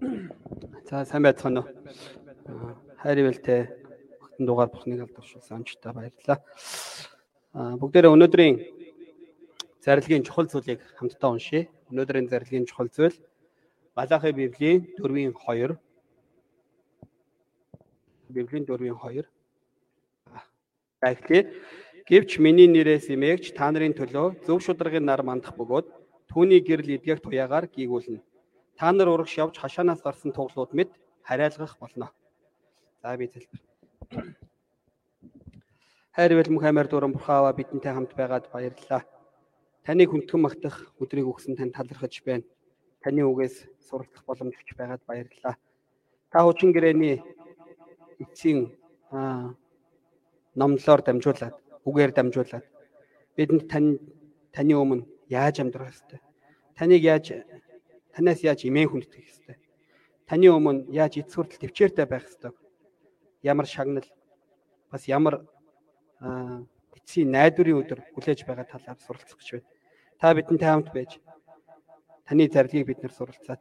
За сайн байцгаана уу. Хайр ивэлтэй огтон дугаар бурхныг алдаршуулсан амжилттай баярлалаа. Аа бүгдээрээ өнөөдрийн зарилгийн чухал зүйлийг хамтдаа уншъя. Өнөөдрийн зарилгийн чухал зүйл Малахи Библийн 4-ийн 2 Библийн 4-ийн 2 Байхлаа Гэвч миний нэрээс имэгч та нарын төлөө зөв шударгын нар мандах бөгөөд түүний гэрэл эдгэх туяагаар гийгүүлнэ. Та нар урагш явж хашаанаас гарсан туглууд мэд хариалгах болно. За би залбир. Хайр бэлмх амаар дуран бурхаава бидэнтэй хамт байгаад баярлалаа. Таны хүндхэн магтах өдрийг өгсөн тань талархаж байна. Таны үгээс суралцах боломж өгч байгаад баярлалаа. Та хүчин гэрээний эцсийн номлоор дамжуулаад үгээр дамжуулаад бидэнд тань таны өмнө яаж амьдрах ёстой? Таныг яаж танаас яаж имэн хүндэтгэх ёстой? Таны өмнө яаж эц хүртэл төвчээртэй байх ёстой? Ямар шагнал бас ямар эцсийн найдварын өдөр хүлээж байгаа талаар суралцах гэж байна. Та бидэнтэй хамт байж таны зарилгийг бид нар суралцаад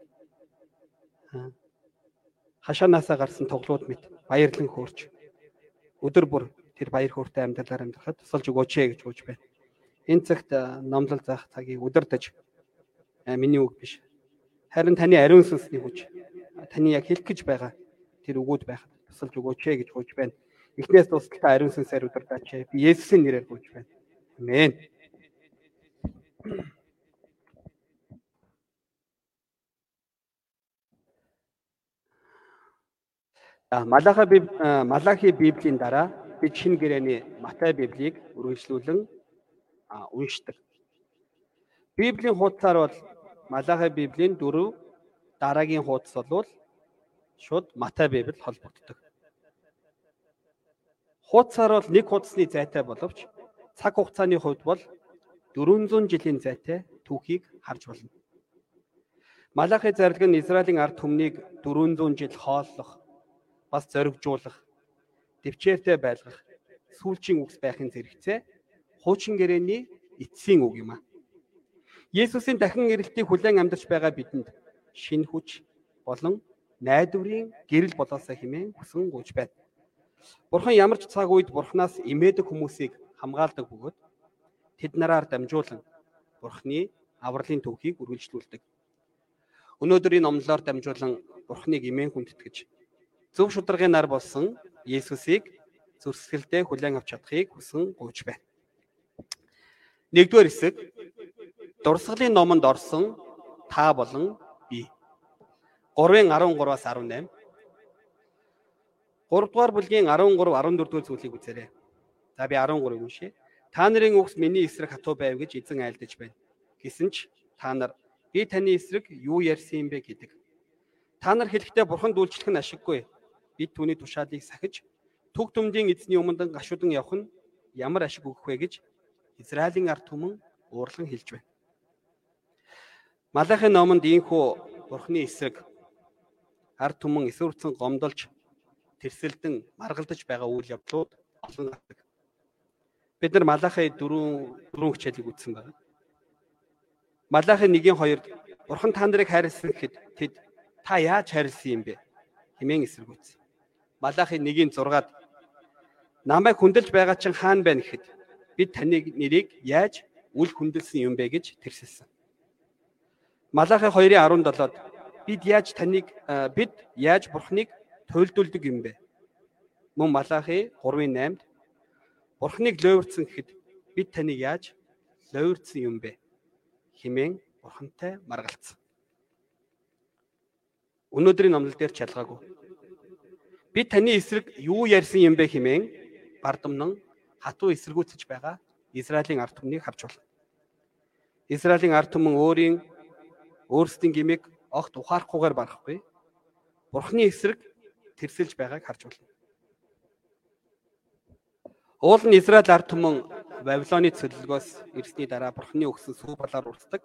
хашаанаасаа гарсан тоглоод мэт баярлан хөөрч өдөр бүр тэр баяр хөөртэй амьдралаар амьдрахад тусалж өгөөч ээ гэж гуйж байна. Энэ цагт номлол заах цагийг удирдах миний үг биш. Харин таны ариун сүнсний хүч таны яг хэлэх гэж байгаа тэр үгүүд байхад тусалж өгөөч ээ гэж гуйж байна. Эхнээс тусалтаа ариун сүнсээр удирдаач ээ. Би Есүсийн нэрээр гуйж байна. Амен. Малахи Малахи Библийн дараа бид шинэ гэрээний Матай Библийг үргэлжлүүлэн уншдаг. Библийн хуудасаар бол Малахи Библийн 4 дараагийн хуудас бол шууд Матай Библи холбогддог. Хуудасаар бол нэг хуудасны зайтай боловч цаг хугацааны хувьд бол 400 жилийн зайтай түүхийг харж болно. Малахи зарлиг нь Израилийн ард түмнийг 400 жил хооллох, бас зоригжуулах дэвчээртэй байлгах сүүлчийн үгс байхын зэрэгцээ хуучин гэрээний эцсийн үг юм а. Есүсийн дахин ирэлтийг хүлээн амьдарч байгаа бидэнд шин хүч болон найдварын гэрэл болоосаа хэмээн хүсэн гуйж байна. Бурхан ямар ч цаг үед Бурханаас имээдэг хүмүүсийг хамгаалдаг бөгөөд тэд нараар дамжуулан Бурханы авралын төвхийг үргэлжлүүлдэг. Өнөөдрийн номлолоор дамжуулан Бурханыг имээн хүндэтгэж зөв шударгын нар болсон Есүсийг зүрсгэлдээ хүлээн авч чадахыг хүсэн гуйж байна. Нэгдүгээр хэсэг дурсгалын номонд орсон та болон би. 3-ын 13-аас 18. 3 дугаар бүлгийн 13 14 дугаар зүйлийг үзээрэй. За би 13-ыг уншия. Та нарын үгс миний эсрэг хатуу байв гэж эзэн айлдаж байна. Гэсэн ч та нар би таны эсрэг юу ярьсан юм бэ гэдэг. Та нар хэлэхдээ бурханд үйлчлэх нь ашиггүй бид түүний тушаалыг сахиж төг төмдийн эзний өмнөд гашуудан явах нь ямар ашиг өгөх вэ гэж Израилийн ард түмэн уурлан хэлж байна. Малахи номонд ийхүү Бурхны эсрэг ард түмэн эсвэрцэн гомдолж тэрсэлдэн маргалдаж байгаа үйл явдлууд олон гардаг. Бид нар Малахи 4 дөрвөн хичээлийг үзсэн байна. Малахи 1-ийн 2-д Бурхан та нарыг хайрлсан гэхэд тэд та яаж хайрлсан юм бэ? хэмээн эсэргүүцсэн. Малахи 1-ийн 6-ад намайг хүндэлж байгаа чинь хаана байна гэхэд бид таны нэрийг яаж үл хүндэлсэн юм бэ гэж тэрсэлсэн. Малахи 2-ын 17-д бид яаж таныг бид яаж бурхныг туйлдулдаг юм бэ? Мөн Малахи 3-ын 8-д бурхныг лойрцсон гэхэд бид таныг яаж лойрцсон юм бэ? химэн бурхантай маргалцсан. Өнөөдрийн номлол дээр чалгаагүй би таны эсрэг юу ярьсан юм бэ хэмээн бардамнан хатуу эсэргүүцэж байгаа Израилийн ард түмнийг харж байна. Израилийн ард түмэн өөрийн өөрсдийн гимиг огт ухаарахгүйгээр барахгүй. Бурхны эсрэг тэрсэлж байгааг харж байна. Уул нь Израиль ард түмэн Вавилоны цөллөгөөс ирсний дараа Бурхны өгсөн сүү балаар урсдаг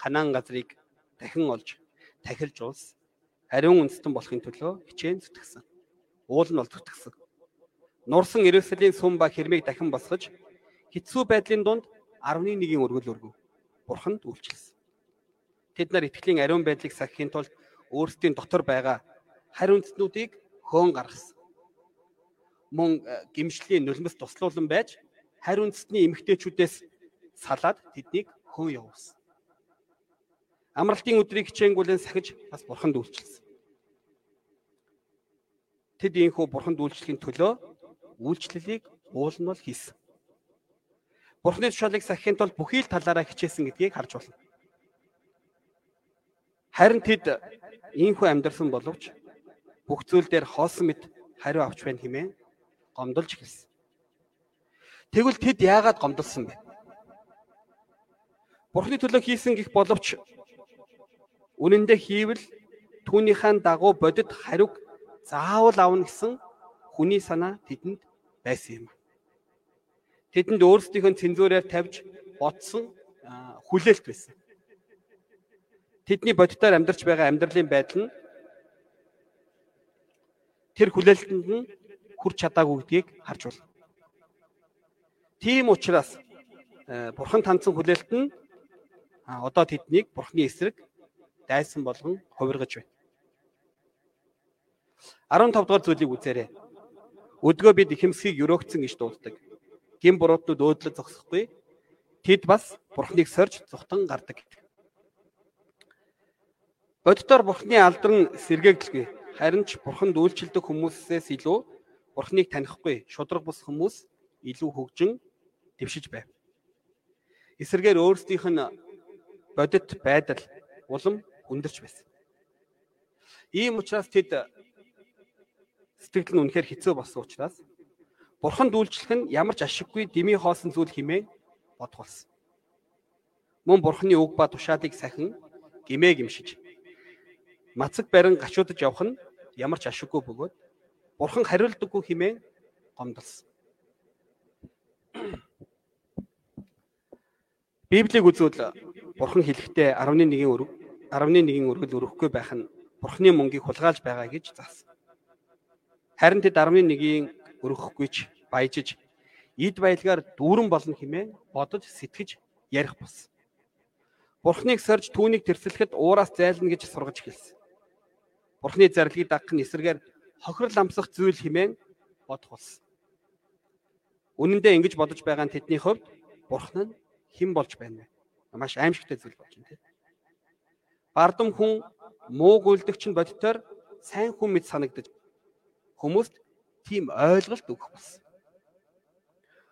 Ханаан газрыг дахин олж тахилж улс ариун үндэстэн болохын төлөө хичээн зүтгэсэн уул нь бол зүтгэсэн. Нурсан Иерусалийн сүм ба хэрмийг дахин босгож хэцүү байдлын дунд 11-ийн өргөл өргөв. Бурханд үйлчлсэн. Тэд нар итгэлийн ариун байдлыг сахихын тулд өөрсдийн дотор байгаа хариу үндэстнүүдийг хөөн гаргасан. Мөн э, гимшлийн нулимс туслуулан байж хариу үндэстний эмгтээчүүдээс салаад тэднийг хөөн явуулсан. Амралтын өдрийг хичээнгүлэн сахиж бас бурханд үйлчилсэн. Тэд ийхүү бурханд үйлчлэхийн төлөө үйлчлэлийг уулн бол хийсэн. Бурхны тушаалыг сахихын тулд бүхий л талаараа хичээсэн гэдгийг харж байна. Харин тэд ийхүү амьдарсан боловч бүх зүйл дээр хоосон мэд хариу авч байна хэмээн гомдолж эхэлсэн. Тэгвэл тэд яагаад гомдолсон бэ? Бурхны төлөө хийсэн гих боловч үнэндээ хийвэл түүнийхээ дагуу бодит хариуг заавал авна гэсэн хүний санаа тэдэнд байсан юм. Тэдэнд өөрсдийнхөө цензураар тавьж ботсон хүлээлт байсан. Тэдний бодитоор амьдарч байгаа амьдралын байдал нь тэр хүлээлтэнд нь хүрч чадаагүй гэдгийг харж байна. Тийм учраас бурхан тандсан хүлээлт нь одоо тэднийг бурхны эсрэг дайсан болгон хувиргаж байна. 15 дугаар зүйлийг үзээрэй. Өдгөө бид ихэмсгийг өрөөгцөн гэж дууддаг. Гин буруутнууд өөдлөг зогсохгүй. Тэд бас бурхныг сорж зүхтан гардаг гэдэг. Боддоор бурхны алдар нь сэргээгдэлгүй. Харин ч бурханд үйлчлдэг хүмүүсээс илүү бурхныг танихгүй шудраг бус хүмүүс илүү хөгжин дэвшиж байв. Эсвэргээр өөрсдийнх нь бодит байдал улам өндөрч байсан. Ийм учраас тэд сэтгэл нь үнэхээр хэцүү болсон учраас бурханд үйлчлэх нь ямар ч ашиггүй дэмий хоосон зүйл хэмээн бодох болсон. Мөн бурханы үг ба тушаалыг сахин гимээ гимшиж мацаг барин гачуудаж явах нь ямар ч ашиггүй бөгөөд бурхан хариулдаггүй хэмээн гомдолсон. Библийг үзвэл бурхан хэлэхдээ 11-ийн өрөг 11-ийн өргөл өрөхгүй байх нь бурханы мөнгийг хулгайлж байгаа гэж заасан. Харин тэд 11-ийн өрөхгүйч баяжиж эд баялгаар дүүрэн болно хэмээн бодож сэтгэж ярих болсон. Бурхныг сорж түүнийг тэрсэлэхэд уураас зайлна гэж сургаж эхэлсэн. Бурхны зарлигийг дагах нь эсрэгээр хохирол амсах зүйл хэмээн бодох болсон. Үнэн дээр ингэж бодож байгаа нь тэдний хувьд Бурхан нь хэн болж байна вэ? Маш аимшигтай зүйл болж байна тийм. Бардам хүн муу гүйлдэгч нь бодитоор сайн хүн мэд санагдаж хүмүүст тийм ойлголт өгөх болсон.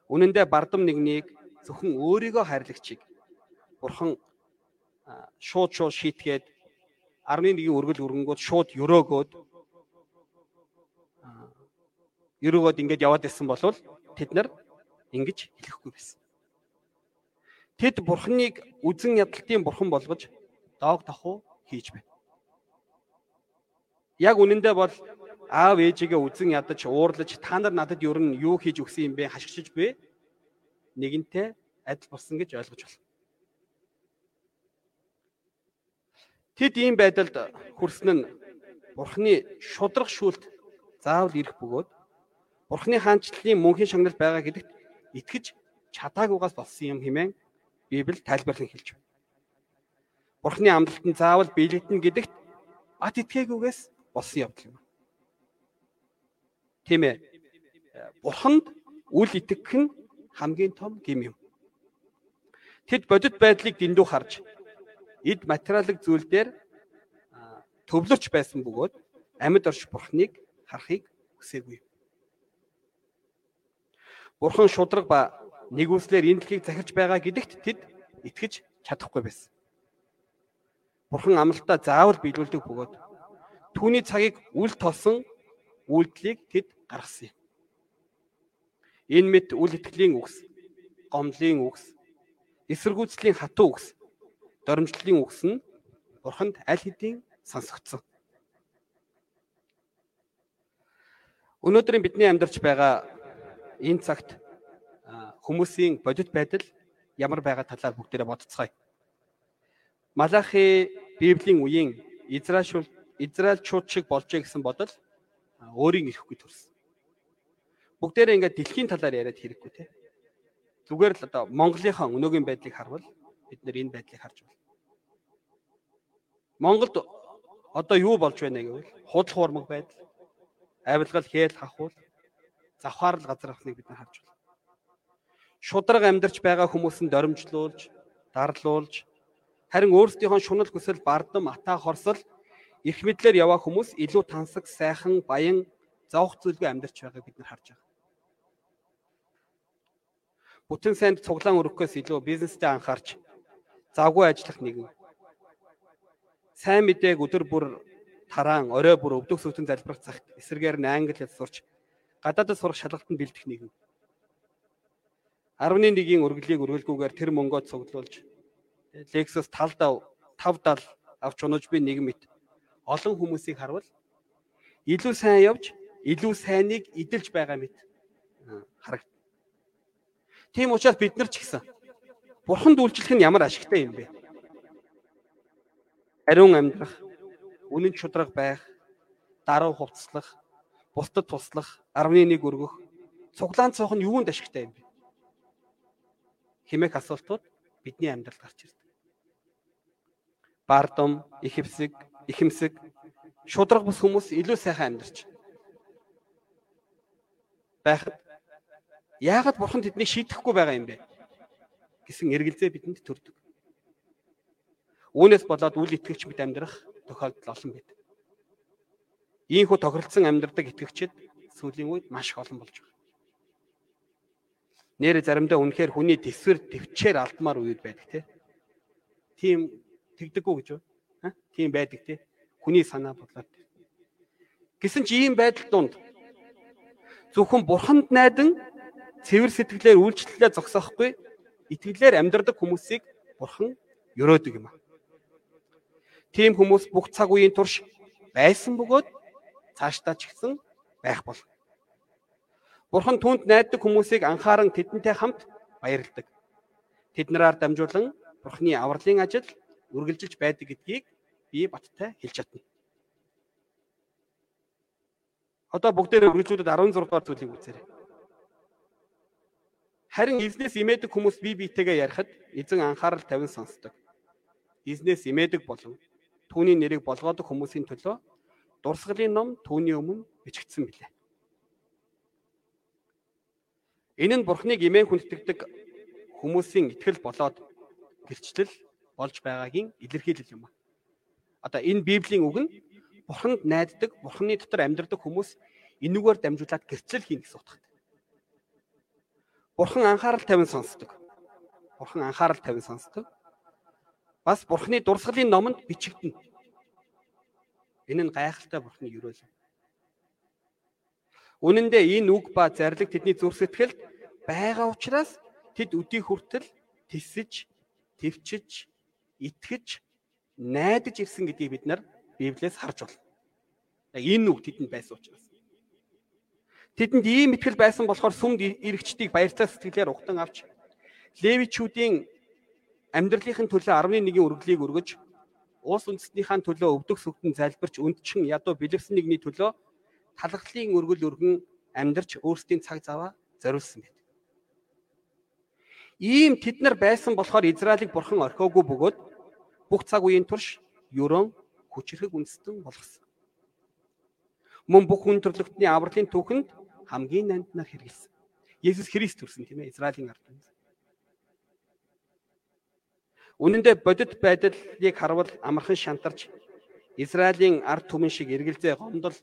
Үнэн дээр бардам нэгнийг зөвхөн өөрийгөө хайрлагчийг Бурхан шууд шууд шийтгээд 11-ийн өргөл өргөнгүүд шууд өрөөгөөд өрөөгөөд ингэж яваад исэн болвол тэд нар ингэж хэлэхгүй байсан. Тэд бурхныг үзен ядалтын бурхан болгож доог тахуу хийж байна. Яг үнэндээ бол аав ээжигээ үзен ядаж уурлаж та нар надад ер нь юу хийж өгсөн юм бэ хашгичж бэ нэгэнтээ адил болсон гэж ойлгож байна. Тэд ийм байдалд хүрсэн нь Бурхны шудрах шүлт заавал ирэх бөгөөд Бурхны хаанчлалын мөнхийн шагналд байгаа гэдэгт итгэж чадаагүйгаас болсон юм хэмээн Библи тайлбарлан хэлж байна. Бурхны амлалтанд заавал биелэгдэнэ гэдэгт бат итгээгүйгээс болсон явдал юм. Тийм ээ. Бурханд үл итгэх нь хамгийн том гим юм. Тэд бодит байдлыг дэндүү харж эд материалын зүйл дээр төвлөрч байсан бөгөөд амьд орш бурхныг харахыг хүсээгүй. Бурхан шудраг ба нэгүслэр энэ дэлхийг захирч байгаа гэдэгт тэд итгэж чадахгүй байсан. Бурхан амлалтаа заавал биелүүлдэг бөгөөд түүний цагийг үл тосон үйлдэлийг тэд гаргасан юм. Энэ мэт үл итгэлийн үгс, гомдлын үгс, эсэргүүцлийн хатуу үгс доромжлолын үгс нь бурханд аль хэдийн сонсогдсон. Өнөөдрийн бидний амьдарч байгаа энэ цагт хүмүүсийн бодит байдал ямар байгаа талаар бүгдээрээ бодцгаая. Малахи Библийн үеийн Израиль Израильчууд шиг болжээ гэсэн бодол өөрийн ирэхгүй төрсөн. Бүгдээрээ ингээд дэлхийн талаар яриад хэрэггүй те. Зүгээр л одоо Монголынхаа өнөөгийн байдлыг харвал бид нэр энэ байдлыг харж байна. Монголд Одоо юу болж байна гэвэл худал хуурмаг байдал, авилгал хээл хахуул, завхаарл газар авсныг бид нар харж байна. Шудраг амьдарч байгаа хүмүүсэнд доримжлуулж, дарлуулж, харин өөрсдийнхөө шунал хүсэл бардам атаа хорсол их мэдлэр яваа хүмүүс илүү тансаг, сайхан, баян, зовх зүйлгүй амьдарч байгааг бид нар харж байгаа. Бүтэн сайнд цуглаан өрөхөөс илүү бизнестэй анхаарч завгүй ажиллах нэгэн сайн мэдээг өдөр бүр тараан орой бүр өвдөх сүтэн залбирах цагт эсрэгээр нь англи хэл сурч гадаадд сурах шалгалтанд бэлдэх нэгэн. 11-ийн үргэлгийг үргэлгүйгээр тэр мөнгөө цуглуулж Lexus талдаа 570 авч унаж би нэг мэт олон хүмүүсийг харвал илүү сайн явж илүү сайныг эдэлж байгаа мэт харагд. Тийм учраас бид нар ч гэсэн бурханд үйлчлэх нь ямар ашигтай юм бэ? Ариун амьдрах, үнэн чудраг байх, даруй хувцлах, бусдад туслах, 11 өргөх, цуглаан цоох нь юунд ашигтай юм бэ? Химэх асуултууд бидний амьдралд гарч ирдэг. Бардам, ихэвсэг, ихэмсэг, шудраг бус хүмүүс илүү сайхан амьдарч байхад яагаад бурхан тэднийг шийдэхгүй байгаа юм бэ гэсэн эргэлзээ бидэнд төрдөг. Үүнээс болоод үл итгэгч бид амьдрах тохиолдол олон байдаг. Ийхүү тохиролцсон амьдрдаг итгэгчид сүүлийн үед маш их олон болж байгаа. Нэр заримдаа үнэхээр хүний төсвөр төвчээр алдмаар үед байдаг тий. Тийм тэгдэггүй гэж байна. Тийм байдаг тий. Хүний санаа бодлоод. Гэсэн чи ийм байдал донд зөвхөн бурханд найдан цэвэр сэтгэлээр үйлчлэлээ зогсоохгүй итгэлээр амьдрдаг хүмүүсийг бурхан өрөөдөг юм аа. Тийм хүмүүс бүх цаг үеийн турш байсан бөгөөд цаашдаа ч гэсэн байх бол. Бурхан түнд найддаг хүмүүсийг анхааран тэдэнтэй хамт баярладаг. Тэднэрээр дамжуулан Бурханы авралын ажил үргэлжилж байдаг гэдгийг би баттай хэлж чадна. Одоо бүгдээр үргэлжлүүлээд 16 дугаар зүйлийг үзээрэй. Харин эзнээс имээдэг хүмүүс бие биетэйгээ ярихад эзэн анхаарал тавин сонсдог. Эзнээс имээдэг болон түүний нэрийг болгоодог хүмүүсийн төлөө дурсгалын ном түүний өмнө бичигдсэн билээ. Энэ нь Бурхныг имэн хүндэтгдэг хүмүүсийн итгэл болоод гэрчлэл болж байгаагийн илэрхийлэл юм. Одоо энэ Библийн үг нь Бурханд найддаг, Бурхны дотор амьдардаг хүмүүс энүүгээр дамжуулаад гэрчлэл хийнэ гэсэн утгатай. Бурхан анхаарал тавин сонсдог. Бурхан анхаарал тавин сонсдог бас Бурхны дурсгалын номонд бичигдэнэ. Энэ нь гайхалтай Бурхны ерөөл. Үнэн дээр энэ үг ба зарлиг тэдний зүрх сэтгэлд байгаа учраас тэд өдий хүртэл тисэж, твчиж, итгэж, найдаж ирсэн гэдгийг бид нар Библиэс харж байна. Яг энэ үг тэдэнд байсан учраас. Тэдэнд ийм итгэл байсан болохоор сүмд иргэчдийг баяртай сэтгэлээр ухтан авч Левичүүдийн амьдралынхын төлөө 11-ийн үргэлгийг өргөж уус үндэстнийхаа төлөө өвдөх сүгтэн залбирч өндчин ядуу бэлэвсэн нэгний төлөө талхлын өргөл өргөн амьдарч өөрсдийн цаг заваа зориулсан байт. Ийм тэд нар байсан болохоор Израилийг бурхан орхиогүй бөгөөд бүх цаг үеийн турш ерөн хүчрхэг үндэстэн болгосон. Мөн бүх хүн төрлөختний авралын түүхэнд хамгийн нанднаар хэрэгэлсэн. Есүс Христ төрсөн тийм ээ Израилийн ард түмэн. Үнэн дээр бодит байдлыг харвал амархан шантарч Израилийн ард түмэн шиг эргэлзээ гомдол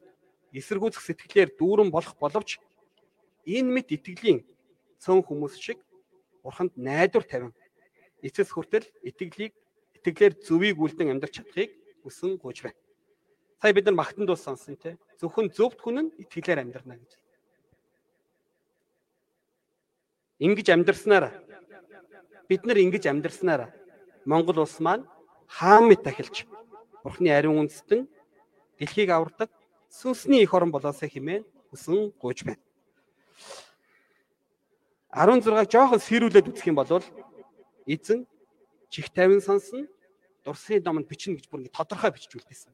эсэргүүцэх сэтгэлээр дүүрэн болох боловч энэ мэд итгэлийн цөөн хүмүүс шиг бурханд найдвар тавин эцэс хүртэл итгэлийг итгэлээр зөвийг үлдэн амьдрч чадахыг хүсэн гуйж байна. Сая бид нар магтанд ус сонсон те. Зөвхөн зөвхт хүн нь итгэлээр амьдрна гэж. Ингиж амьдрснаар бид нар ингэж амьдрснаар Монгол улс маань хаан мэт ахилж Бурхны ариун үндэстэн дэлхийг авардаг сүнсний их орон болоосоо хэмээн хүсэн гуйж байна. 16-г жоохон сэрүүлээд үзэх юм бол эзэн чих тавин сонсон дурсны номонд бичнэ гэж бүр ингэ тодорхой бичиж үлдээсэн.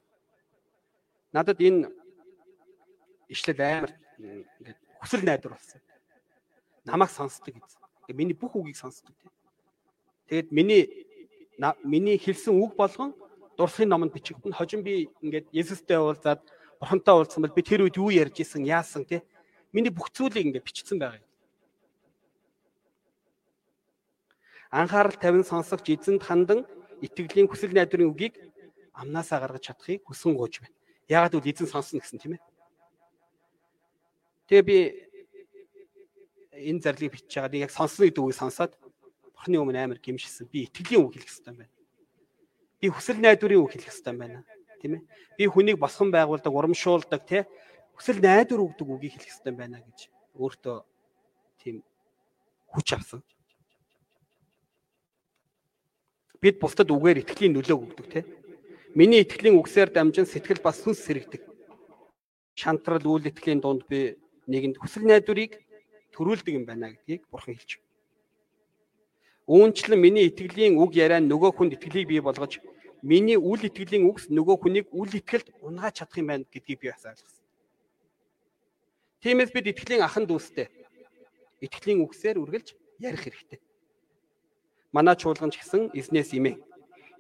Надад энэ ишлэл амар ингээд хүсэл найдвар болсон. Намайг сонсдог эзэн. Ингээ миний бүх үгийг сонсдог. Тэгээд миний миний хэлсэн үг болгон дурсхийн номонд бичигдэн хожим би ингээд Есүстэй уулзаад бурхантай уулзсан бол би тэр үед юу ярьж исэн яасан те миний бүх зүйлийг ингээд бичсэн байгаа юм. Анхаарал тавин сонсогч эзэнд хандан итгэлийн хүсэл найдварын үгийг амнаасаа гаргаж чадахыг хүсэн гооч байна. Яагаад гэвэл эзэн сонсно гэсэн тийм ээ. Тэгээ би энэ зарлиг бичиж байгаа. Яг сонсно гэдэг үгийг сонсоод Бурхны өмнө амар гимшсэн. Би итгэлийн үг хэлэх хэрэгтэй байна. Би хүсэл найдварын үг хэлэх хэрэгтэй байна. Тийм ээ. Би хүнийг босгон байгуулдаг, урамшуулдаг, тий хүсэл найдвар өгдөг үгийг хэлэх хэрэгтэй байна гэж өөртөө тийм хүч авсан. Бид бусдад үгээр итгэлийн нөлөө өгдөг тий. Миний итгэлийн үгсээр дамжин сэтгэл бас сүнс сэрэгдэг. Шантрал үйл итгэлийн дунд би нэгэнд хүсэл найдварыг төрүүлдэг юм байна гэдгийг бурхан хэлж байна. Үүнчлэн миний итгэлийн үг яриа нөгөө хүнд итгэлийг бий болгож миний үл итгэлийн үгс нөгөө хүнийг үл итгэлд унгааж чадах юм байна гэдгийг би бас ойлгосон. Тиймээс бид итгэлийн ахан дүүстэй итгэлийн үгсээр үргэлж ярих хэрэгтэй. Манай чуулганч гэсэн эзнээс имээ.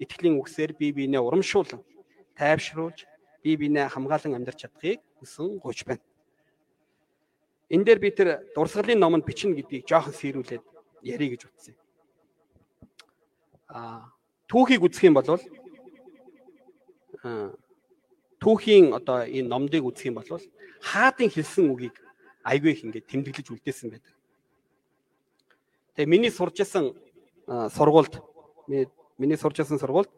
Итгэлийн үгсээр бие биенээ урамшуулан, тайвшруулж, бие биенээ хамгаалan амьдарч чадахыг хүсэн гуйж байна. Энэ дээр би тэр дурсгалын номонд бичнэ гэдгийг жоохон сэрүүлээд ярих гэж утсан. Түүхийг үзэх юм бол түүхийн одоо энэ номдыг үзэх юм бол хаадын хэлсэн үгийг айгүй их ингээд тэмдэглэж үлдээсэн байдаг. Тэгээ миний сурж исэн сургуульд миний сурж исэн сургуульд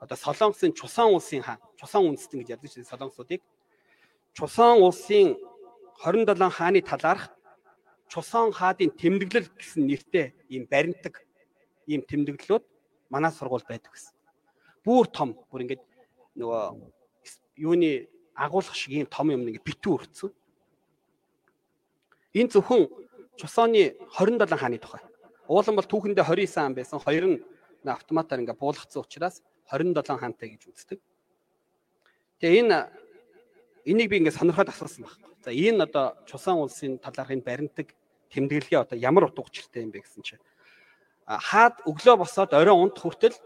одоо Солонгосын Чусан улсын хаан, Чусан үндэстэн гэж ярьдаг чинь Солонгосуудыг. Чусан улсын 27 хааны талаарх Чусон хаадын тэмдэглэл гэсэн нэртэй ийм баримтаг ийм тэмдэглэлүүд манай сургуульд байдаг гэсэн. Бүүр том, бүр ингээд нөгөө юуны агуулга шиг ийм том юм ингээд битүү өрцөн. Энэ зөвхөн Чусооны 27 хааны тухай. Уулан бол түүхэндээ 29 хаан байсан. Хоёр нь автоматаар ингээд буулгацсан учраас 27 хаантай гэж үздэг. Тэгээ энэ энийг би ингээд сонирхоод асуусан байна. За энэ одоо Чусан улсын талаарх энэ баримтаг тэмдэглэгээ одоо ямар утга учиртай юм бэ гэсэн чинь хаад өглөө босоод оройн унт хүртэл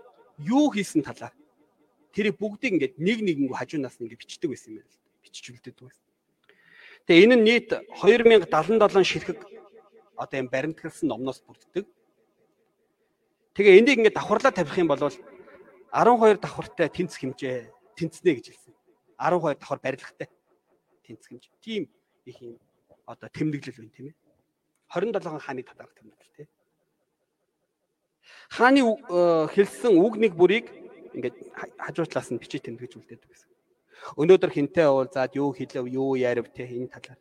юу хийсэн талаар тэрийг бүгдийг ингээд нэг нэгэнгүү хажуунаас ингээд бичдэг байсан юм байна. Бичиж үлдээдэг байсан. Тэгээ энэ нь нийт 2077 ширхэг одоо юм баримтгалсан номноос бүрддэг. Тэгээ энийг ингээд давхарлаа тавих юм бол 12 давхартай тэнцэх хэмжээ тэнцнэ гэж хэлсэн. 12 давхар барилгатай тэнцгэмж. Тийм их юм одоо тэмдэглэл байна тийм ээ. 27 хааны талаарх тэмдэглэл тийм. Хааны э, хэлсэн үг нэг бүрийг ингээд хажуутлаас нь бичиж тэмдэглэж үлдээдэг гэсэн. Өнөөдөр хинтээ уулзаад юу хэлв, юу ярив те энэ талаар.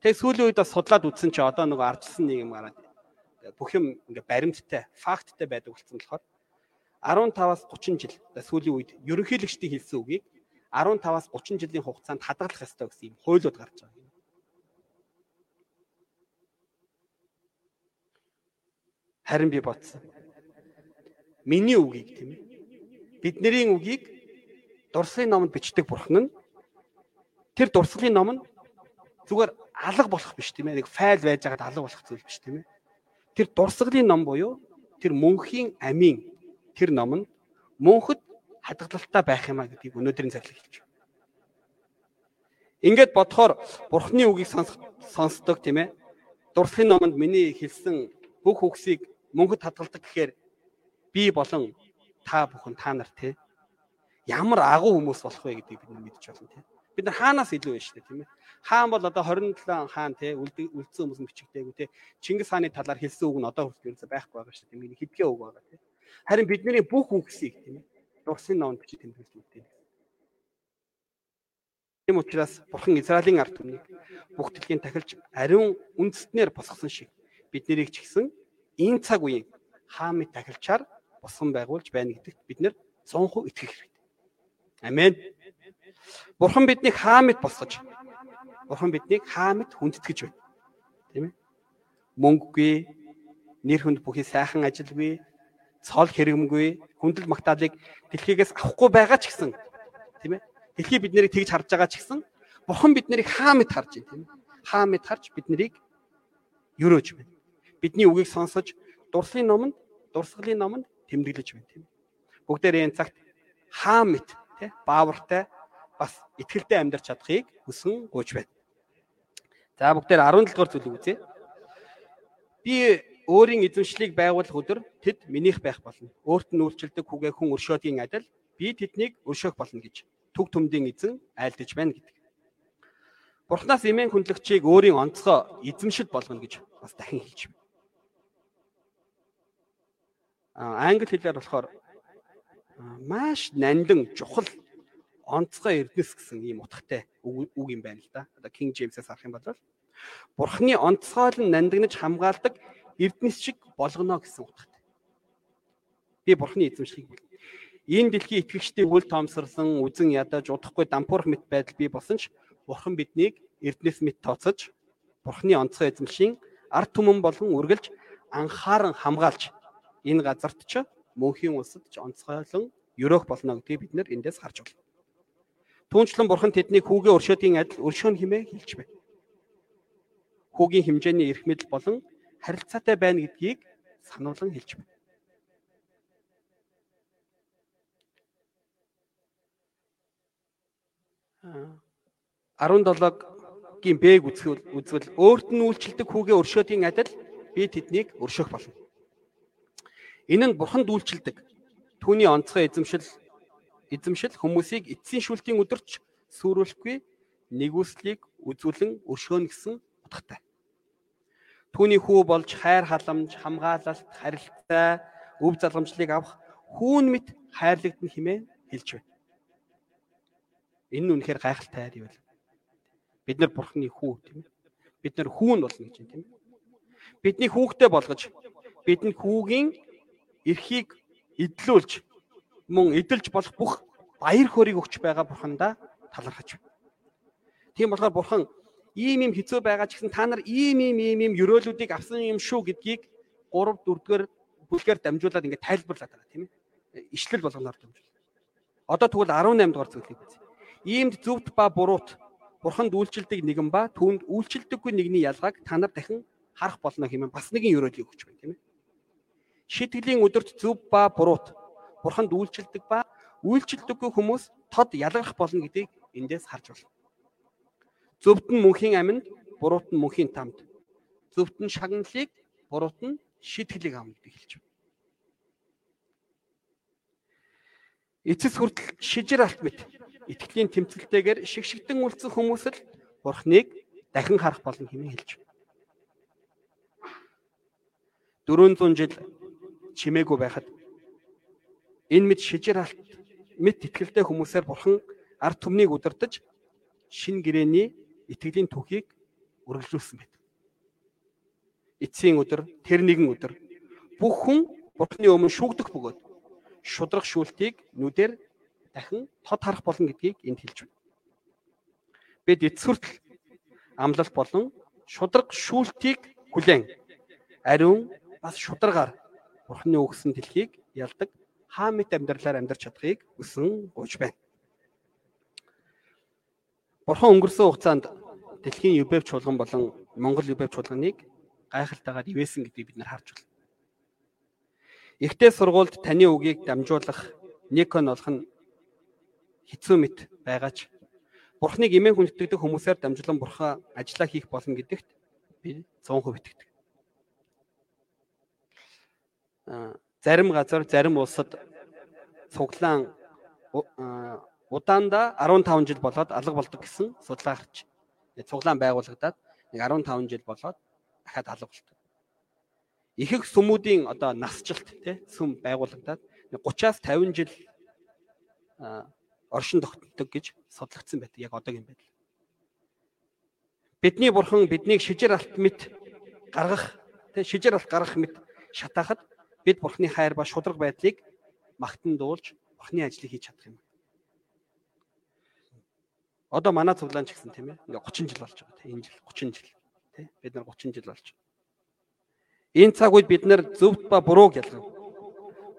Тэг сүүлийн үед бас судлаад үзсэн чи одоо нөгөө ардчсан нэг юм гараад бүх юм ингээ баримттай, факттай байдаг болсон болохоор 15-аас 30 жил сүүлийн үед ерөнхийлөгчдийн хэлсэн үгийг 15-аас 30 жилийн хугацаанд хадгалах ёстой гэсэн юм хуулиуд гарч байгаа. Харин би бодсон. Миний үгийг тийм ээ. Бидний үгийг дурсгалын номонд бичдэг бурхан нь тэр дурсгалын ном нь зүгээр алга болох биш тийм ээ. Нэг файл байж байгаад алга болох зүйл биш тийм ээ. Тэр дурсгалын ном буюу тэр мөнхийн амийн тэр ном нь мөнхөд хадгалалтаа байх юмаа гэдгийг өнөөдрийн зарлиг хэлж байна. Ингээд бодохоор Бурхны үгийг сонсдог тийм ээ. Дурсхийн номонд миний хэлсэн бүх үгсийг мөнгөд хадгалдаг гэхээр би болон та бүхэн та нар тий ямар агуу хүмүүс болох вэ гэдгийг бид мэдж байна тий. Бид нар хаанаас илүү байна шүү дээ тийм ээ. Хаан бол одоо 27 хаан тий үлдсэн хүмүүс нь бичигдээгүй тий. Чингис хааны талаар хэлсэн үг нь одоо хүртэл ерөөсөй байхгүй байгаа шүү дээ. Тийм хэдгээ үг байгаа тий. Харин бидний бүх үгсийг тийм ээ дурсын номонд бичиж тэмдэглэж үлдээнэ. Тийм учраас Бурхан Израилийн ард түмнийг бүх дэлхийн тахилж ариун үндэстнэр босгосон шиг бид нарыг ч гэсэн энэ цаг үеийн хаамыг тахилчаар босгон байгуулж байна гэдэгт бид нэр 100% итгэх хэрэгтэй. Амен. Бурхан биднийг хаамд босгож Бурхан биднийг хаамд хүндэтгэж байна. Тийм ээ. Мөнгөгүй, нэр хүнд бүхий сайхан ажилгүй, цол хэрэгмгүй хүндэл магтаалыг дэлхийгээс авахгүй байгаа ч гэсэн тийм ээ дэлхий бид нарыг тэгж харж байгаа ч гэсэн бурхан бид нарыг хаа мэд харж байна тийм ээ хаа мэд харж бид нарыг өрөөж байна бидний үгийг сонсож дурслын номонд дурсгалын номонд тэмдэглэж байна тийм ээ бүгдээрээ энэ цагт хаан мэт тий баавартай бас ихтгэлтэй амьдарч чадахыг хүсэн гуйж байна. За бүгдээр 17 дугаар зүйлийг үзье. Би өөрийн эзэмшлийг байгуулах өдөр тэд минийх байх болно. Өөрт нь үйлчлдэг хүүгээ хүн өршөөдгийн адил би тэднийг өршөөх болно гэж төг төмдийн эзэн айлдаж байна гэдэг. Бурхнаас эмээн хүндлэгчийг өөрийн онцгой эзэмшил болгоно гэж бас дахин хэлж байна. Англи хэлээр болохоор маш нандин чухал онцгой эрдэнэс гэсэн ийм утгатай үг юм байна л да. Одоо King James-ээс харах юм бол Бурхны онцгойл нь нандинаж хамгаалдаг эрдэнэс шиг болгоно гэсэн утгатай. Би Бурхны эзэмшлийг бол энэ дэлхийн итгэгчдийн үл тоомсорсон үзен ядаж удахгүй дампуурах мэт байдал бий болсон ч Бурхан биднийг эрдэнэс мэт тооцож Бурхны онцгой эзэмшийн ард түмэн болон үргэлж анхааран хамгаалж энэ газарт ч мөнхийн улсад ч онцгойлон өрөөх болно гэдгийг бид нэр эндээс харж байна. Түүнчлэн Бурхан тэднийг хүүгээ өршөөдгийн адил өршөөн хэмээн хэлж байна хүүгийн хэмжээний эрх мэдэл болон харилцаатай байна гэдгийг сануулan хэлж байна. А 17-гийн Б-г үзвэл үзвэл өөрт нь үйлчлдэг хүүгээ өршөөдгийн адил би тэднийг өршөөх болно. Энэ нь бурханд үйлчлдэг. Түүний онцгой эзэмшил эзэмшил хүмүүсийг эцсийн шүлтийн өдөрч сүрүүлэхгүй нэгүслийг үзүүлэн өршөөнө гэсэн утгатай. Түүний хүү болж хайр халамж, хамгаалалт, харилцаа, өв залгамжлыг авах хүүн мэт хайрлагдсан хэмээн хэлж байна. Энэ нь үнэхээр гайхалтай хайр юм. Бид нар бурхны хүү тийм ээ. Бид нар хүүн болно гэж тийм ээ. Бидний хүүхдэд болгож бидэнд хүүгийн эрхийг эдлүүлж мөн эдэлж болох бүх баяр хөөргийг өгч байгаа бурхандаа талархаж байна. Тийм болохоор бурхан ийм юм хэцүү байгаа ч гэсэн та нар ийм ийм ийм ийм өрөөлүүдийг авсан юм шүү гэдгийг 3 4-р бүлгээр дамжуулаад ингээд тайлбарлаад байгаа тийм ээ. Ишлэл болгоноор дамжуул. Одоо тэгвэл 18 дугаар зүйлийг үз. Иймд зөвд ба буруут бурханд үйлчлдэг нэгэн ба түүнд үйлчлдэггүй нэгний ялгааг та нар дахин харах болно хэмээн бас нэгэн өрөөлийг өгч байна тийм ээ. Шитгэлийн өдөрт зөв ба буруут бурханд үйлчлдэг ба үйлчлдэггүй хүмүүс тод ялгах болно гэдгийг эндээс харж байна. Зөвд нь мөнхийн аминд, буруут нь мөнхийн тамд. Зөвд нь шагналыг, буруут нь шитгэлийг авна гэдэг хэлж байна. Эцэс хүртэл шижир алт мэт итгэлийн тэмцэлтэйгээр шигшигдэн үлдсэн хүмүүс л Бурхныг дахин харах болно хэмээн хэлж байна. 400 жил чимээгүй байхад энэ мэд шижир алт мэд итгэлтэй хүмүүсээр Бурхан ард түмнийг удирдах шин гэрэний итгэлийн түүхийг үргэлжлүүлсэн байдаг. Эцсийн өдөр тэр нэгэн өдөр бүх хүн Бурхны өмнө шүүгдэх бөгөөд шудрах шүүлтийг нүдээр дахин тод харах болно гэдгийг энд хэлж байна. Бид эцсүртэл амлалт болон шудраг шүүлтийг хүлээн ариун бас шударгаар Бурхны өгсөн дэлхийг ялдаг хаамт амьдралаар амьдарч чадахыг хүсэн гуйж байна. Бурхан өнгөрсөн хугацаанд дэлхийн ЮБЭВ чуулган болон Монгол ЮБЭВ чуулганыг гайхалтайгаар ивэсэн гэдгийг бид нар харж байна. Ихтэй сургуульд таны үгийг дамжуулах Никон олох нь хэцүү мэт байгаач Бурхныг эмээн хүндэтгдэг хүмүүсээр дамжуулан бурхан ажиллаа хийх болно гэдэгт би 100% итгэдэг. Зарим газар, зарим улсад цуглаан удаанда 15 жил болоод алга болдог гэсэн судалгаа гарч цуглаан байгуулагдаад нэг 15 жил болоод дахиад алга болдог. Ихэнх сүмүүдийн одоо насжилт тий сүм байгуулагдаад 30-аас 50 жил оршин тогтдог гэж судлагдсан байдаг. Яг одоогийн байдал. Бидний бурхан биднийг шижир алт мэт гаргах тий шижир алт гаргах мэт шатаахад бид бурхны хайр ба шудраг байдлыг магтан дуулж бурхны ажлыг хийж чадах юм. Одоо манай цуглаан ч гэсэн тийм ээ. Ингээ 30 жил болж байгаа тийм энэ жил 30 жил тийм бид нар 30 жил болж байна. Энэ цаг үед бид нар зөвхт ба бурууг ялгав.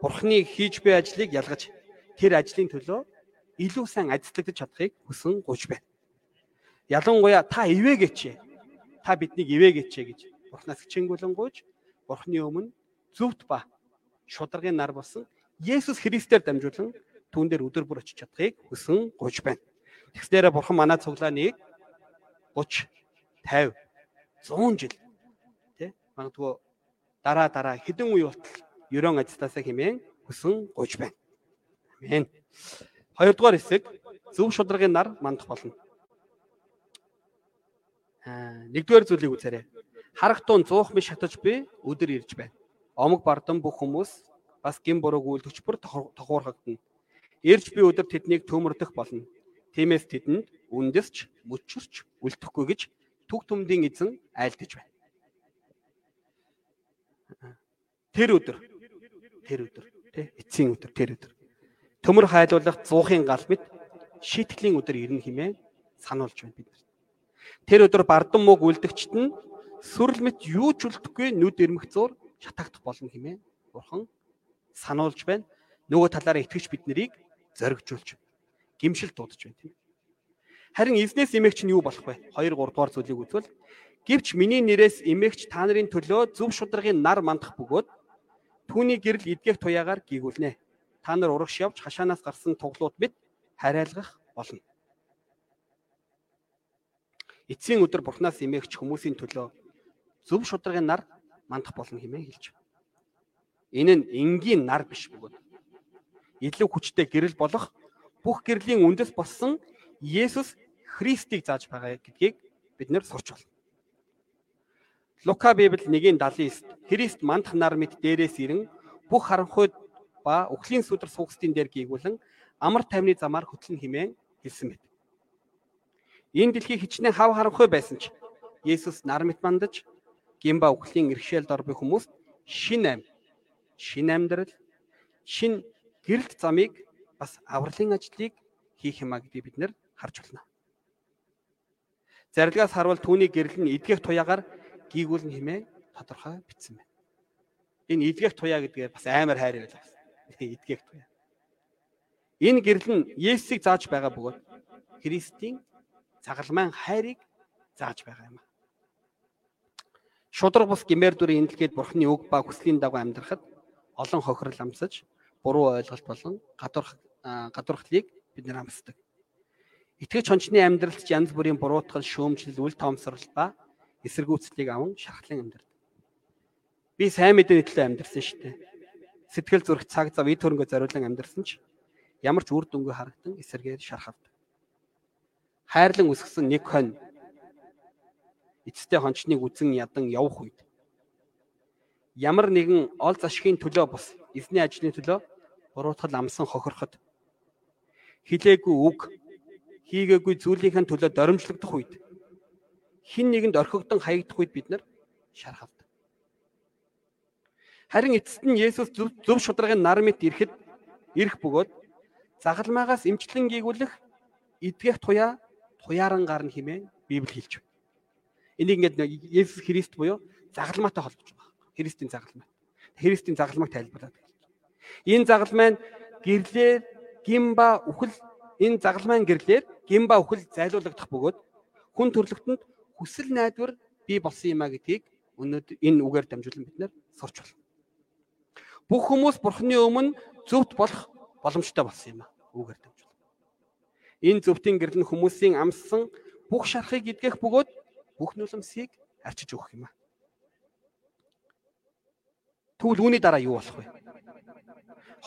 Бурхны хийж буй ажлыг ялгаж тэр ажлын төлөө илүү сайн ажиллагдаж чадахыг хүсэн гуйж байна. Ялангуяа та ивэгээч. Та биднийг ивэгээч гэж Бурхнаас хичээнгүлэн гуйж Бурхны өмнө зөвхт ба шударгын нар болсон Есүс Христээр дамжуулан түүн дээр өдөр бүр очиж чадахыг хүсэн гуйж байна. Тэгснээр бурхан манай цуглааныг 30 50 100 жил тий магадгүй дараа дараа хэдэн үе болтол ерөн ажилласаа хэмээн хүсэн гуйж байна. Амен. Хоёрдугаар хэсэг зөв шударгын нар мандах болно. Аа нэгдүгээр зүйлийг үзээрэй. Харах туун 100 миш шатаж би өдөр ирж байна. Омог бардан бүх хүмүүс бас гин бурууг үйлдвч бүр тохуурхагдана. Ирж би өдөр тэднийг төмөрдөх болно. Тиймээс тэдэнд үндэсч, мөчөрч үлдэхгүй гэж түг түмдийн эзэн айлдаж байна. Тэр өдөр тэр өдөр тий эцсийн өдөр тэр өдөр төмөр хайлуулах зуухын гал мэд шийтгэлийн өдөр ирнэ хэмээн сануулж байна бид. Тэр өдөр бардан мууг үлдэгчт нь сүрэл мэт юу ч үлдэхгүй нүд ирмэх зур шатаагдах болно хэмээн бурхан сануулж байна. Нөгөө талаараа итгэж бид нарыг зоригжуулж гимшил дуудаж байна тийм. Харин эзнээс эмээгч нь юу болох вэ? 2 3 дугаар зүйлийг үзвэл гівч миний нэрээс эмээгч та нарын төлөө зөв шударгын нар мандах бөгөөд түүний гэрэл эдгэх туяагаар гийгүүлнэ. Та нар урагш явж хашаанаас гарсан туглууд мэд хариалгах болно. Эцсийн өдөр бурхнаас эмээгч хүмүүсийн төлөө зөв шударгын нар мандах болно хэмээн хэлж байна. Энэ нь энгийн нар биш бөгөөд илүү хүчтэй гэрэл болох бүх гэрлийн үндэс болсон Есүс Христийг зааж байгаа гэдгийг бид нэр сурч байна. Лука Библи 1:79 Христ мандах нар мэт дээрээс ирэн бүх харанхуйд ба өхлийн сүдэр суугчдын дээр гийгүүлэн амар тайвны замаар хөтлөн химээн хэлсэн мэт. Энэ дэлхий хичнээн хав харанхуй байсан ч Есүс нар мэт мандаж гимба өхлийн иргэшээлд ор буй хүмүүст шин ам шин амьдрал шин гэрэлт замыг бас авралын ажлыг хийх юмаа гэдгийг бид нэр харж байна. Зарилгаас харвал түүний гэрэл нь эдгэх туяагаар гийгүүлэн хэмээн тодорхой бичсэн байна. Энэ эдгэх туяа гэдгээр бас амар хайр байлаа. Эдгэх туяа. Энэ гэрэл нь Есүсийг зааж байгаа бөгөөд Христийн цагалмайн хайрыг зааж байгаа юм. Шудраг бус гимээр дүрийн энэ дэлхийд бурхны үг ба хүслийн дагуу амьдрахад олон хохирол амсаж буруу ойлголт болон гадуурх гадуурхлыг бид нэр амсдаг. Итгэж хончны амьдралд янз бүрийн буруутгал, шүүмжлэл, үл тоомсрол ба эсэргүүцлийг аван шархлан амьдрал. Би сайн мэдээний төлөө амьдрсан шүү дээ. Сэтгэл зүрх цаг зав ид хөрөнгө зориулан амьдрсан ч ямар ч үр дүнгүй харагдан эсэргээр шархавд. Хайрлан үсгсэн нэг хонь эцтэй хончныг үзэн ядан явах үед ямар нэгэн ол зашгийн төлөө бус эзний ажлын төлөө буруутгал амсан хохироход хилээгүй үг хийгээгүй зүйлийнхэн төлөө доримжлогдох үед хин нэгэнд орхигдсон хаягдах үед бид нар шархавд. Харин эцэст нь Есүс зөв шударгын нар мэт ирэхэд ирэх бөгөөд загалмаагаас эмчлэн гийгүүлэх эдгэх туяа туяаран гарна хэмээн Библи хэлж байна. Энийг ингээд Есүс Христ буюу загалмаатай холбож байгаа. Христийн загалмай. Христийн загалмайг тайлбарлаад байна. Энэ загалмай нь гэрлээ гимба үхэл энэ загалмайн гэрлээр гимба үхэл зайлуулагдах бөгөөд хүн төрлөختөнд хүсэл найдвар бий болсон юм а гэдгийг өнөөдөр энэ үгээр дамжуулан бид нэр сурч байна. Бүх хүмүүс бурхны өмнө зөвхт болох боломжтой болсон юм а үгээр дамжуулан. Энэ зөвхтийн гэрэл нь хүмүүсийн амссан бүх шархыг идгэх бөгөөд бүх нулимсыг арчиж өгөх юм а. Тэгвэл үүний дараа юу болох вэ?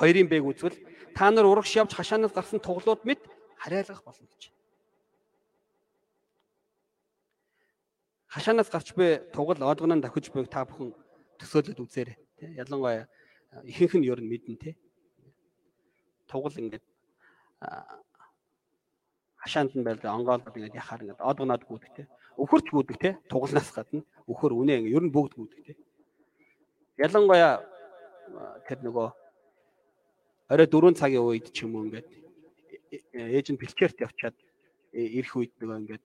Хоёрын бэг үзвэл та нар урагш явж хашаанаас гарсан туглууд мэд хариалгах болно гэж. Хашаанаас гарч буй тугал одгоноо давхиж буйг та бүхэн төсөөлөд үзээрэй. Ялангуяа ихэнх нь ер нь мэднэ тэ. Тугал ингээд хашаанд нь байлаа онгоолгод ингээд яхаар ингээд одгоноод гүйдэг тэ. Өхөрч гүйдэг тэ. Тугалнаас гадна өхөр үнэ ингээд ер нь бүгд гүйдэг тэ. Ялангуяа тэр нөгөө орой 4 цагийн үед ч юм уу ингээд ээж нь бэлчээрт явчаад ирэх үед нөгөө ингээд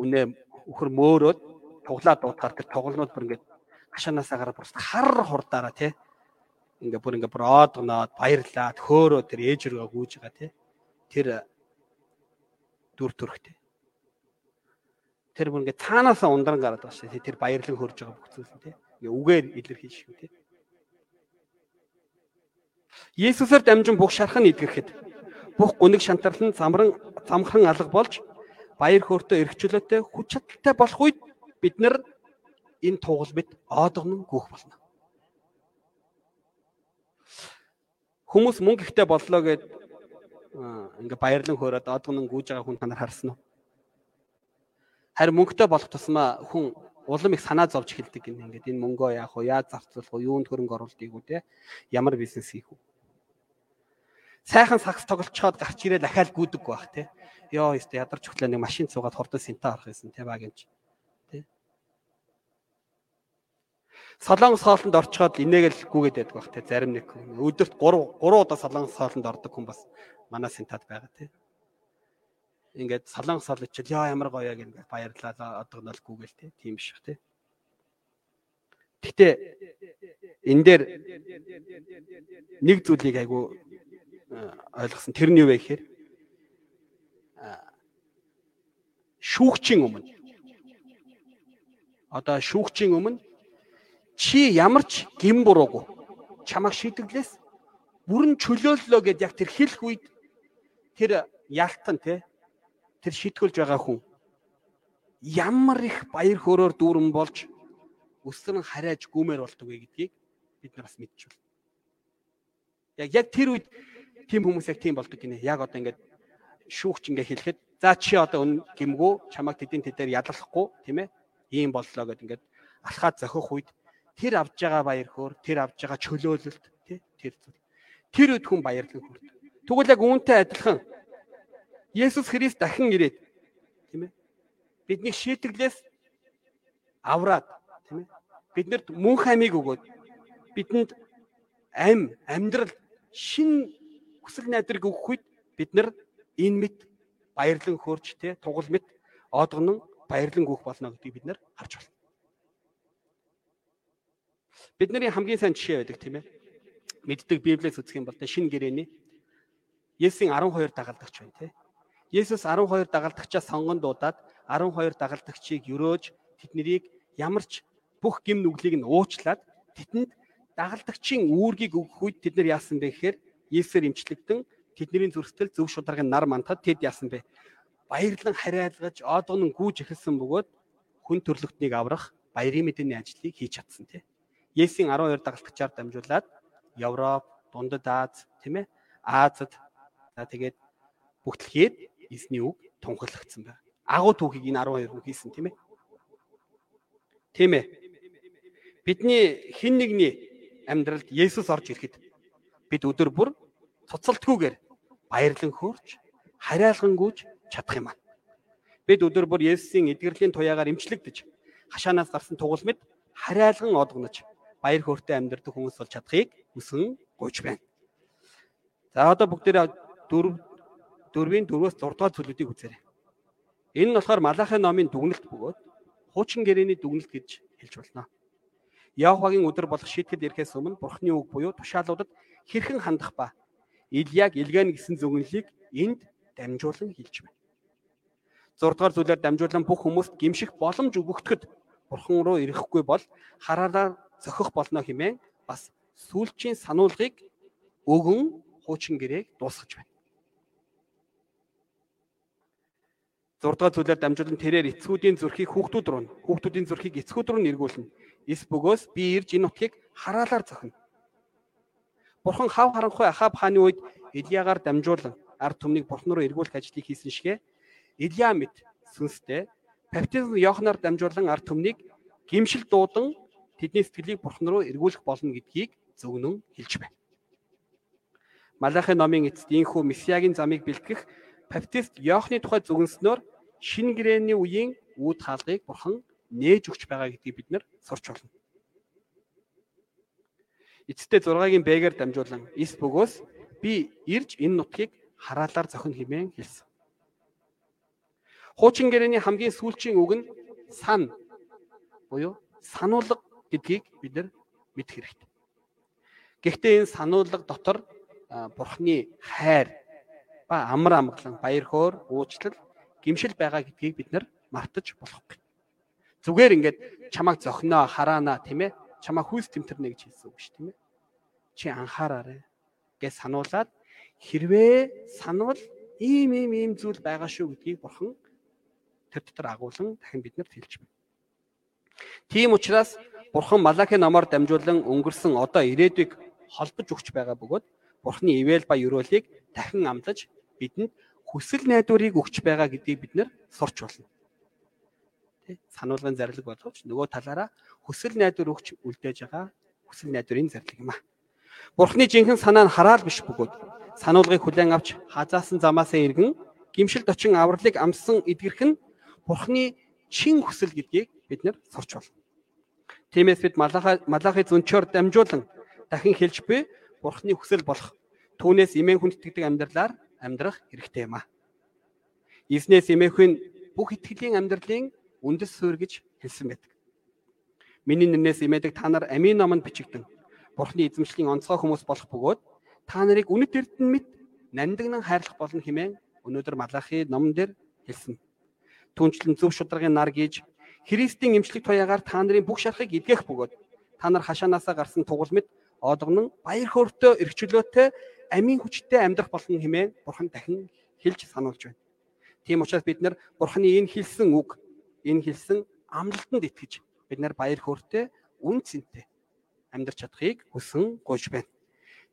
үнэ өхөр мөөрөөд туглаа дуутахаар тэр тоглонууд бүр ингээд хашаанаасаа гараад бүр хар хурдаараа тий ингээ бүр ингээ бүр оодгоноод баярлаад хөөрөө тэр ээж рүүгээ гүйж байгаа тий тэр дүр төрхтэй тэр бүр ингээ цаанаасаа ундран гараад байгаа шээ тэр баярлан хөрж байгаа бүх зүйл тий ингээ үгээр илэрхийлж шүү тий Есүсээр дамжин бүх шархан идгэрэхэд бүх гүнэг шантарлан замран замхан алга болж баяр хөөртөө эргчлөөтэй хүч чадалтай болох үед бид нар энэ тугал бид оодгон гүөх болно. Хүмүүс мөнгө ихтэй боллоо гэд ингээ баярлан хөөрөөд оодгон гүйж байгаа хүн та нар харсан уу? Харин мөнгөтэй болох тусмаа хүн улам их санаа зовж эхэлдэг гин ингээд энэ мөнгөө яах вэ? Яаж зарцуулах вэ? Юунд хөрөнгө оруулах уу те? Ямар бизнес хийх вэ? Сайхан сакс тоглолцоход гарч ирээд ахаал гүдэг байх те. Йоо ёстой ядарч өглөө нэг машин цугаад хурдан синта орох гэсэн те баг юмч. Тэ. Солонгос хоолнд орчход инээгээл гүгээд байдаг байх те зарим нэг өдөрт 3 3 удаа солонгос хоолнд ордог хүн бас манай синтад байгаа те ингээд солонгос сол ичил яа ямар гоё яг ингээд баярлалаа одоо нь л гүгэл те тийм биш те Гэтэ энэ дээр нэг зүйлийг айгу ойлгосон. Тэр нь юу вэ гэхээр шүүгчийн өмнө. Одоо шүүгчийн өмнө чи ямар ч гин буруугүй чамайг шийдэглээс бүрэн чөлөөллөө гэд яг тэр хэлэх үед тэр ялтан те тэр шийтгүүлж байгаа хүн ямар их баяр хөөрөөр дүүрэн болж өсрөн харайж гүмээр болдог вэ гэдгийг бид нар бас мэдчихвэл. Яг яг тэр үед тийм хүмүүс яг тийм болдог гинэ. Яг одоо ингээд шүүгч ингээ хэлэхэд за чи одоо өн гимгүү чамайг тэдийн тэдээр яллахгүй тийм ээ ийм боллоо гэд ингээд алхаад зохих үед тэр авж байгаа баяр хөөр тэр авж байгаа чөлөөлөлт тий тэр зүйл тэр үед хүн баярлан хүрдэг. Тэгвэл яг үүнтэй адилхан Есүс Христ дахин ирээд тийм ээ бидний шийтгэлээс авраад тийм ээ биднэрт мөнх амийг өгөөд бидэнд ам амьдрал шин хүсэл найдрыг өгөх үед бид нар энэ мэд баярлан хөөрч те тугал мэд оодгонон баярлан гүөх болно гэдгийг бид нар харж байна. Бидний хамгийн сайн жишээ байдаг тийм ээ. Мэддэг Библиэс үзэх юм бол тэ шин гэрээний Есүсийн 12 дагалдагч байна тийм Есүс 12 дагалдагчаа сонгон дуудаад 12 дагалдагчийг өрөөж тэднийг ямар ч бүх гим нүглийг нь уучлаад тэдэнд дагалдагчийн үүргийг өгөх үед тэд нар яасан бэ гэхээр Есүсээр имчлэгдэн тэдний зүрхтэл зөв шударгын нар мантад тэд яасан бэ? Баярлан хариалгаж одон гүүж эхэлсэн бөгөөд хүн төрлөختнийг аврах баярын мэдээний ажлыг хийж чадсан тий. Есүсийн 12 дагалдагчаар дамжуулаад Европ, Дундад Аз, тийм ээ? Азад за тэгээд бүгдлэхэд эзний үг тунхаглагдсан байна. Агуу түүхийг энэ 12 хүн хийсэн тийм ээ. Тийм ээ. Бидний хин нэгний амьдралд Есүс орж ирэхэд бид өдөр бүр цуцалтгүйгээр баярлан хөөрч хариалган гүйж чадах юм аа. Бид өдөр бүр Есүсийн эдгэрлийн туяагаар имчлэгдэж хашаанаас гарсан тугал мэд хариалган одгоноч баяр хөөртэй амьдрэх хүмүүс бол чадахыг хүсэн гуйж байна. За одоо бүгдээрээ дөрв дөрвийн дөрвөөс 6 дугаар зүйлүүдийг үзээрэй. Энэ нь болохоор Малахи номын дүгнэлт бөгөөд хуучин гэрээний дүгнэлт гэж хэлж болно. Яохагийн өдөр болох шийтгэд ирэхээс өмнө Бурхны үг буюу тушаалуудад хэрхэн хандах ба Илияг илгэн гэсэн зөвнөлийг энд дамжуулан хэлж байна. 6 дугаар зүйлээр дамжуулан бүх хүмүүст гимших боломж өгөгдөхөд Бурхан руу ирэхгүй бол хараараар зохих болно хэмээн бас сүүлчийн сануулгыг өгөн хуучин гэрээг дуусгаж байна. 6 дугаар зүйлээр дамжуулан тэрээр эцгүүдийн зүрхийг хүүхдүүд рүү хүүхдүүдийн зүрхийг эцгүүд рүү нэргүүлнэ. Эс бөгөөс би ирж энэ нутгийг хараалаар зохино. Бурхан хав харанхуй Ахаб хааны үед Илиягаар дамжуулан ард түмнийг бурхан руу эргүүлэх ажлыг хийсэн шигэ Илия мэд сүнстэй баптизм Йоханаар дамжуулан ард түмнийг гимшил дуудан тэдний сэтгэлийг бурхан руу эргүүлэх болно гэдгийг зөвгнөн хэлж байна. Малахи номын эцэст ийхүү месиагийн замыг бэлтгэх баптист Йохны тухай зөвгөнснөөр шинэ гэрээний үеийн үүд хаалгыг бурхан нээж өгч байгаа гэдгийг бид нар сурч болно. Эцэстээ 6-гийн бэгээр дамжуулан эс бөгөөс би ирж энэ нутгийг хараалаар зохино хэмээн хэлсэн. Хуучин гэрээний хамгийн сүүлчийн үг нь сан буюу сануулга гэдгийг бид нар мэдэх хэрэгтэй. Гэхдээ энэ сануулга дотор бурхны хайр ба амар амгалан баяр хөөр уучлал гимшил байгаа гэдгийг бид нар мартаж болохгүй. Зүгээр ингээд чамайг зохиноо хараана тийм ээ чамайг хүйс тэмтэрнэ гэж хэлсэн үг ш тийм ээ. Чи анхаараарай. гэж сануулад хэрвээ санвал ийм ийм ийм зүйл байгаа шүү гэдгийг бурхан тэр дотор агуулan дахин биднэрт хэлж байна. Тийм учраас бурхан Малахи номоор дамжуулан өнгөрсөн одоо ирээдүйг холбож өгч байгаа бөгөөд бурханы ивэл ба ёроолыг дахин амлаж бидэнд хүсэл найдварыг өгч байгаа гэдгийг бид нэр сурч болно. Тэ сануулгын зарлиг боловч нөгөө талаараа хүсэл найдвар өгч үлдээж байгаа хүсэл найдварын зарлиг юм а. Бурхны жинхэнэ санаа нь хараал биш бөгөөд сануулгыг хүлээн авч хазаасан замаасаа иргэн гимшилд очин авралыг амссан эдгэрх нь Бурхны чин хүсэл гэдгийг бид нэр сурч болно. Тиймээс бид Малахи Малахи зүнчээр дамжуулан дахин хэлж буй Бурхны хүсэл болох түүнээс имэн хүндэтгдэг амьдралаар амьдрах хэрэгтэй юм а. Изнээс имэхүн бүх итгэлийн амьдралын үндэс суурь гэж хэлсэн байдаг. Миний нэрнээс имэдэг та нар амийн номонд бичигдэн Бурхны эзэмшлийн онцгой хүмүүс болох бөгөөд та нарыг үнэт эрдэнэ мэд нандинан хайрлах болно хэмээн өнөөдөр Малахи номон дээр хэлсэн. Түүнчлэн зөв шударгын нар гэж Христийн эмчлэг туяагаар та нарын бүх шархыг эдгэх бөгөөд та нар хашаанаасаа гарсан тугал мэд одогнон баяр хөөртэй эрхчлөөтэй амийн хүчтэй амьдрах болно хэмээн Бурхан дахин хэлж сануулж байна. Тийм учраас бид нар Бурханы энэ хэлсэн үг, энэ хэлсэн амлалтанд итгэж бид нар баяр хөөртэй үн цэнтэй амьдрч чадахыг хүсэн гуйж байна.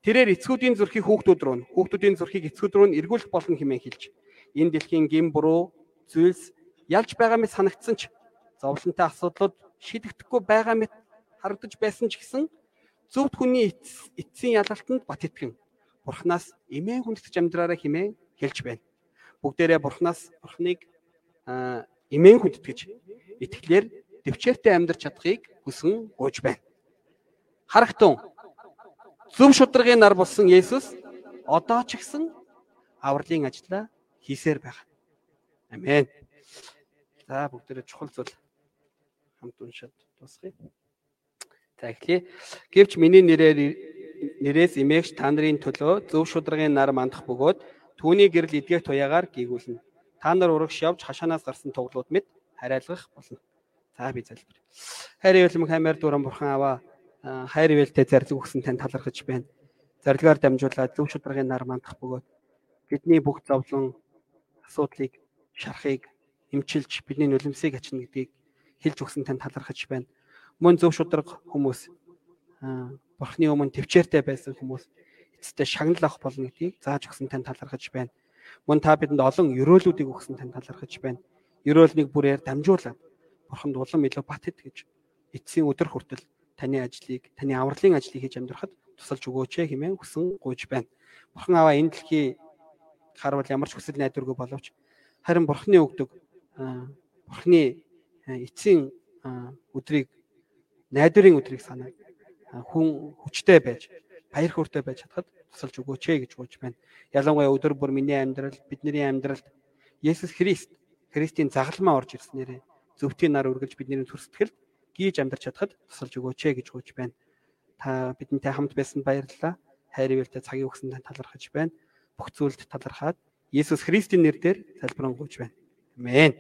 Тэрээр эцгүүдийн зүрхийг хүүхдүүд рүү, хүүхдүүдийн зүрхийг эцгүүд рүү эргүүлэх болно хэмээн хэлж энэ дэлхийн гин буруу зүйлс ялж байгаа мэт санагдсан ч зовлонтой асуудлууд шийдэгдэхгүй байгаа мэт харагдаж байсан ч гэсэн зөвхт хүний эцсийн ялалтанд бат итгэн бурхнаас эмээн хүндэтж амьдраараа хэмээн хэлж байна. Бүгдээрээ бурхнаас бурхныг эмээн хүндэтгэж итгэлээр дэвчээртэй амьдрч чадахыг хүсэн гуйж байна. Харагтун Зөв шударгын нар болсон Есүс одоо ч гэсэн авралын ажлаа хийсээр байгаа. Амен. За бүгдээрээ чухал зүйл хамт уншаад дуусгая. За эхлэе. Гэвч миний нэрээр нэрээс эмээгч та нарын төлөө зөв шударгын нар мандах бөгөөд түүний гэрэл эдгэх туяагаар гийгүүлнэ. Та нар урагш явж хашаанаас гарсан туглууд мэд хариалгах болно. За би залбир. Хайр эвлэм хаймаар дуран бурхан аваа хайр ивэлтэй зарлиг өгсөн тань талархаж байна. Зарлагаар дамжуулаад зөв шударгын нар мандах бөгөөд бидний бүх зовлон асуудлыг шарахыг эмчилж бидний нулимсыг ачна гэдгийг хэлж өгсөн тань талархаж байна. Мөн зөв шударга хүмүүс бурхны өмнө төвчээртэй байсан хүмүүс эцэстээ шагнал авах болно гэдгийг зааж өгсөн тань талархаж байна. Мөн та бидэнд олон өрөөлүүдийг өгсөн тань талархаж байна. Өрөөлнийг бүрээр дамжуулаад бурханд улам илүү бат итгэж эцсийн өдөр хүртэл таны ажлыг, таны авралын ажлыг хийж амьдрахад тусалж өгөөч хэмээн хүсэн гуйж байна. Бурхан аваа энэ дэлхий харвал ямар ч хүсэл найдваргүй боловч харин Бурханы өгдөг Бурханы эцсийн өдрийг найдварын өдрийг санаа хүн хүчтэй байж баяр хөөртэй байж чадхад тусалж өгөөч гэж гуйж байна. Ялангуяа өдөр бүр миний амьдрал, бидний амьдралд Есүс Христ Христийн загалмаа орж ирснээрээ зөвхөн нар үргэлж бидний төр сэтгэлд гүйж амьдарч чадхад тусалж өгөөч ээ гэж гуйж байна. Та бидэнтэй хамт байсан баярлалаа. Хайр ивэлтэй цагийг өгсөн тань талархаж байна. Бүх зүйлд талархаад Есүс Христийн нэрээр залбирanгуйж байна. Амен.